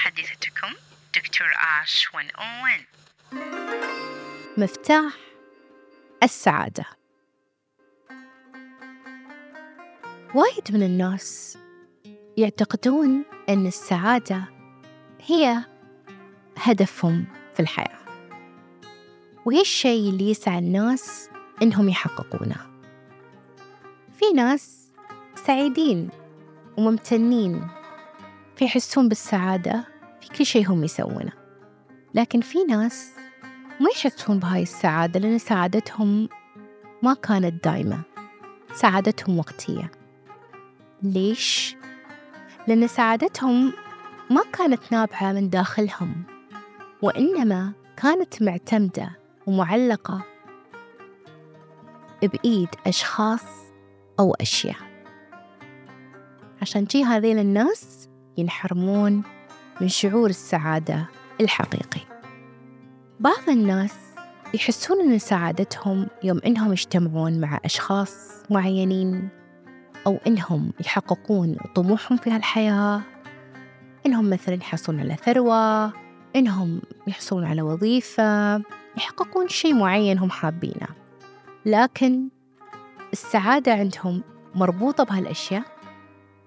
محدثتكم دكتور آش 101 مفتاح السعادة. وايد من الناس يعتقدون أن السعادة هي هدفهم في الحياة. وهي الشيء اللي يسعى الناس إنهم يحققونه. في ناس سعيدين وممتنين فيحسون بالسعادة في كل شيء هم يسوونه. لكن في ناس ما يحسون بهاي السعادة لأن سعادتهم ما كانت دايمة سعادتهم وقتية. ليش؟ لأن سعادتهم ما كانت نابعة من داخلهم وإنما كانت معتمدة ومعلقة بإيد أشخاص أو أشياء. عشان جي هذيل الناس ينحرمون من شعور السعادة الحقيقي. بعض الناس يحسون أن سعادتهم يوم إنهم يجتمعون مع أشخاص معينين أو إنهم يحققون طموحهم في هالحياة إنهم مثلا يحصلون على ثروة إنهم يحصلون على وظيفة يحققون شيء معين هم حابينه. لكن السعادة عندهم مربوطة بهالأشياء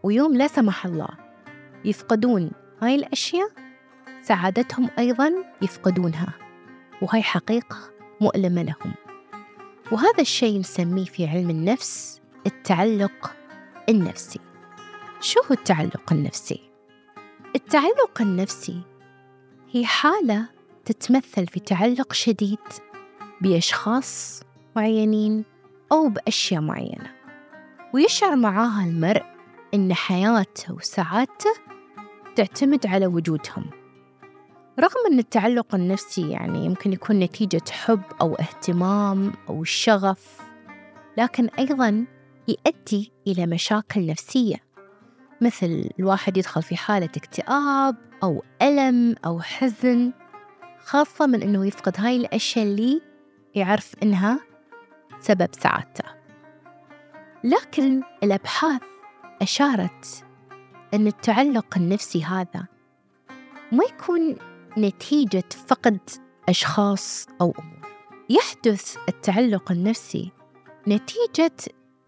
ويوم لا سمح الله يفقدون. هاي الأشياء سعادتهم أيضا يفقدونها وهاي حقيقة مؤلمة لهم. وهذا الشيء نسميه في علم النفس التعلق النفسي. شو هو التعلق النفسي؟ التعلق النفسي هي حالة تتمثل في تعلق شديد بأشخاص معينين أو بأشياء معينة ويشعر معاها المرء أن حياته وسعادته تعتمد على وجودهم. رغم أن التعلق النفسي يعني يمكن يكون نتيجة حب أو اهتمام أو شغف لكن أيضا يؤدي إلى مشاكل نفسية. مثل الواحد يدخل في حالة اكتئاب أو ألم أو حزن خاصة من أنه يفقد هاي الأشياء اللي يعرف إنها سبب سعادته. لكن الأبحاث أشارت أن التعلق النفسي هذا ما يكون نتيجة فقد أشخاص أو أمور. يحدث التعلق النفسي نتيجة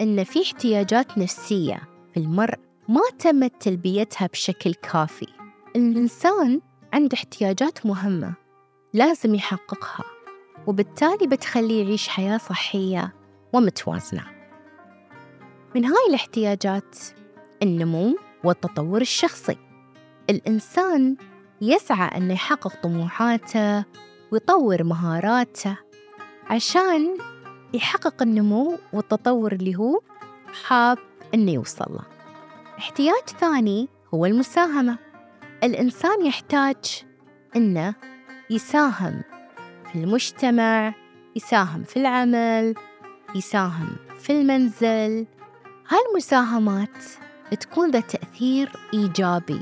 أن في احتياجات نفسية في المرء ما تمت تلبيتها بشكل كافي. الإنسان عنده احتياجات مهمة لازم يحققها وبالتالي بتخليه يعيش حياة صحية ومتوازنة. من هاي الاحتياجات النمو والتطور الشخصي. الإنسان يسعى أنه يحقق طموحاته ويطور مهاراته عشان يحقق النمو والتطور اللي هو حاب أنه يوصل له. احتياج ثاني هو المساهمة. الإنسان يحتاج أنه يساهم في المجتمع يساهم في العمل يساهم في المنزل. هالمساهمات تكون ذات تأثير إيجابي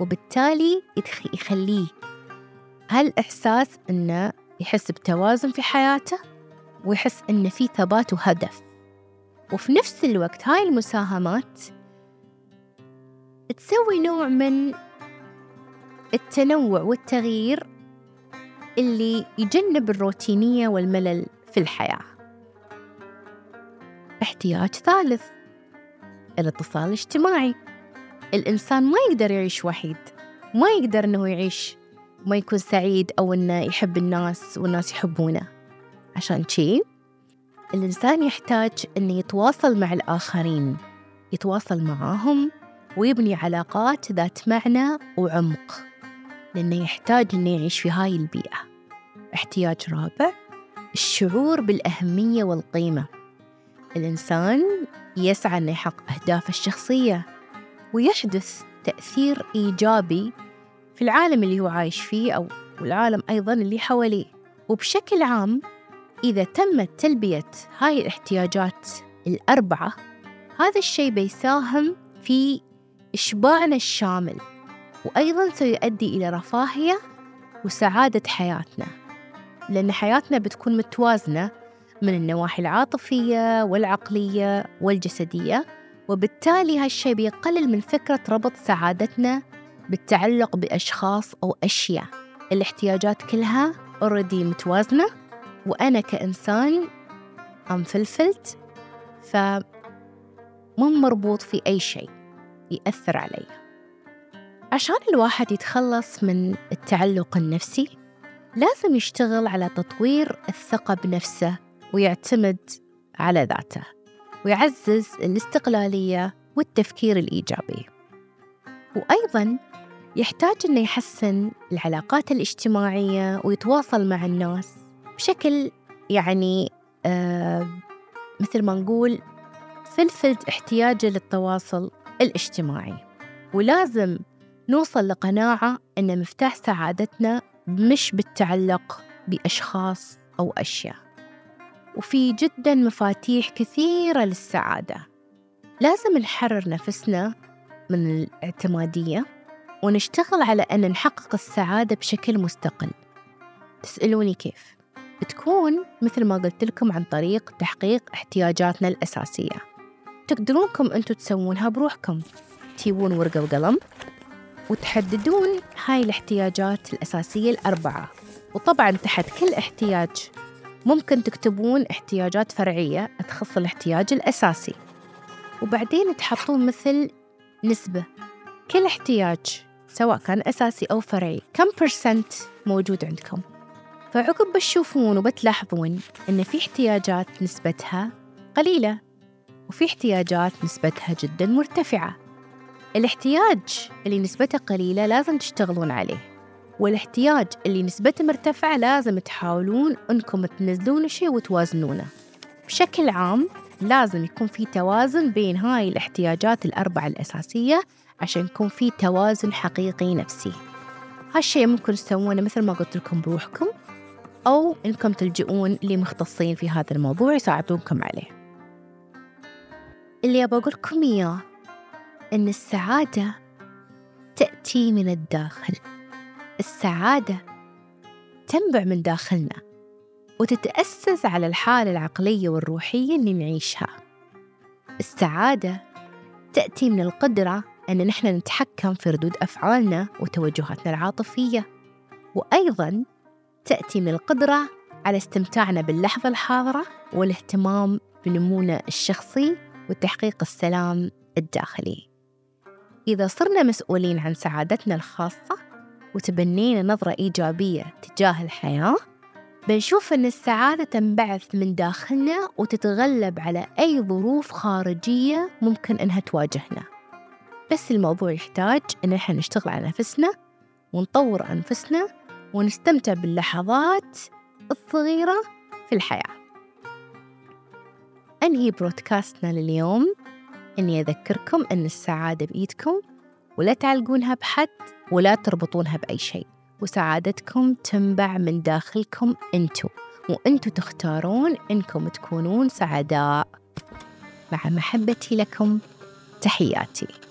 وبالتالي يخليه. هالإحساس إنه يحس بتوازن في حياته؟ ويحس إن في ثبات وهدف؟ وفي نفس الوقت هاي المساهمات تسوي نوع من التنوع والتغيير اللي يجنب الروتينية والملل في الحياة. احتياج ثالث. الاتصال الاجتماعي. الإنسان ما يقدر يعيش وحيد ما يقدر إنه يعيش ما يكون سعيد أو إنه يحب الناس والناس يحبونه. عشان شي؟ الإنسان يحتاج إنه يتواصل مع الآخرين يتواصل معاهم ويبني علاقات ذات معنى وعمق لأنه يحتاج إنه يعيش في هاي البيئة. احتياج رابع الشعور بالأهمية والقيمة. الإنسان يسعى يحقق أهدافه الشخصية ويحدث تأثير إيجابي في العالم اللي هو عايش فيه أو العالم أيضا اللي حواليه. وبشكل عام إذا تمت تلبية هاي الاحتياجات الأربعة هذا الشيء بيساهم في إشباعنا الشامل وأيضا سيؤدي إلى رفاهية وسعادة حياتنا. لأن حياتنا بتكون متوازنة من النواحي العاطفية والعقلية والجسدية وبالتالي هالشيء بيقلل من فكرة ربط سعادتنا بالتعلق بأشخاص أو أشياء. الاحتياجات كلها اوريدي متوازنة وأنا كإنسان أم فلفلت فمو مربوط في أي شيء يأثر علي. عشان الواحد يتخلص من التعلق النفسي لازم يشتغل على تطوير الثقة بنفسه ويعتمد على ذاته ويعزز الاستقلالية والتفكير الإيجابي. وأيضا يحتاج أنه يحسن العلاقات الاجتماعية ويتواصل مع الناس بشكل يعني آه مثل ما نقول فلفل احتياجه للتواصل الاجتماعي. ولازم نوصل لقناعة أن مفتاح سعادتنا مش بالتعلق بأشخاص أو أشياء. وفي جدا مفاتيح كثيرة للسعادة. لازم نحرر نفسنا من الاعتمادية ونشتغل على أن نحقق السعادة بشكل مستقل. تسألوني كيف؟ تكون مثل ما قلت لكم عن طريق تحقيق احتياجاتنا الأساسية. تقدرونكم أنتم تسوونها بروحكم. تجيبون ورقة وقلم وتحددون هاي الاحتياجات الأساسية الأربعة. وطبعا تحت كل احتياج ممكن تكتبون احتياجات فرعية تخص الاحتياج الأساسي. وبعدين تحطون مثل نسبة. كل احتياج سواء كان أساسي أو فرعي كم برسنت موجود عندكم؟ فعقب بتشوفون وبتلاحظون إن في احتياجات نسبتها قليلة وفي احتياجات نسبتها جدا مرتفعة. الاحتياج اللي نسبته قليلة لازم تشتغلون عليه. والاحتياج اللي نسبته مرتفعة لازم تحاولون أنكم تنزلون شيء وتوازنونه. بشكل عام لازم يكون في توازن بين هاي الاحتياجات الأربعة الأساسية عشان يكون في توازن حقيقي نفسي. هالشيء ممكن تسوونه مثل ما قلت لكم بروحكم أو إنكم تلجؤون لمختصين في هذا الموضوع يساعدونكم عليه. اللي أبغى أقول لكم إياه أن السعادة تأتي من الداخل. السعادة تنبع من داخلنا وتتأسس على الحالة العقلية والروحية اللي نعيشها. السعادة تأتي من القدرة أن نحن نتحكم في ردود أفعالنا وتوجهاتنا العاطفية وأيضا تأتي من القدرة على استمتاعنا باللحظة الحاضرة والاهتمام بنمونا الشخصي وتحقيق السلام الداخلي. إذا صرنا مسؤولين عن سعادتنا الخاصة وتبنينا نظرة إيجابية تجاه الحياة. بنشوف أن السعادة تنبعث من داخلنا وتتغلب على أي ظروف خارجية ممكن أنها تواجهنا. بس الموضوع يحتاج أن إحنا نشتغل على نفسنا ونطور أنفسنا ونستمتع باللحظات الصغيرة في الحياة. أنهي برودكاستنا لليوم؟ إني أذكركم أن السعادة بإيدكم ولا تعلقونها بحد ولا تربطونها بأي شيء. وسعادتكم تنبع من داخلكم أنتو. وأنتو تختارون إنكم تكونون سعداء. مع محبتي لكم تحياتي.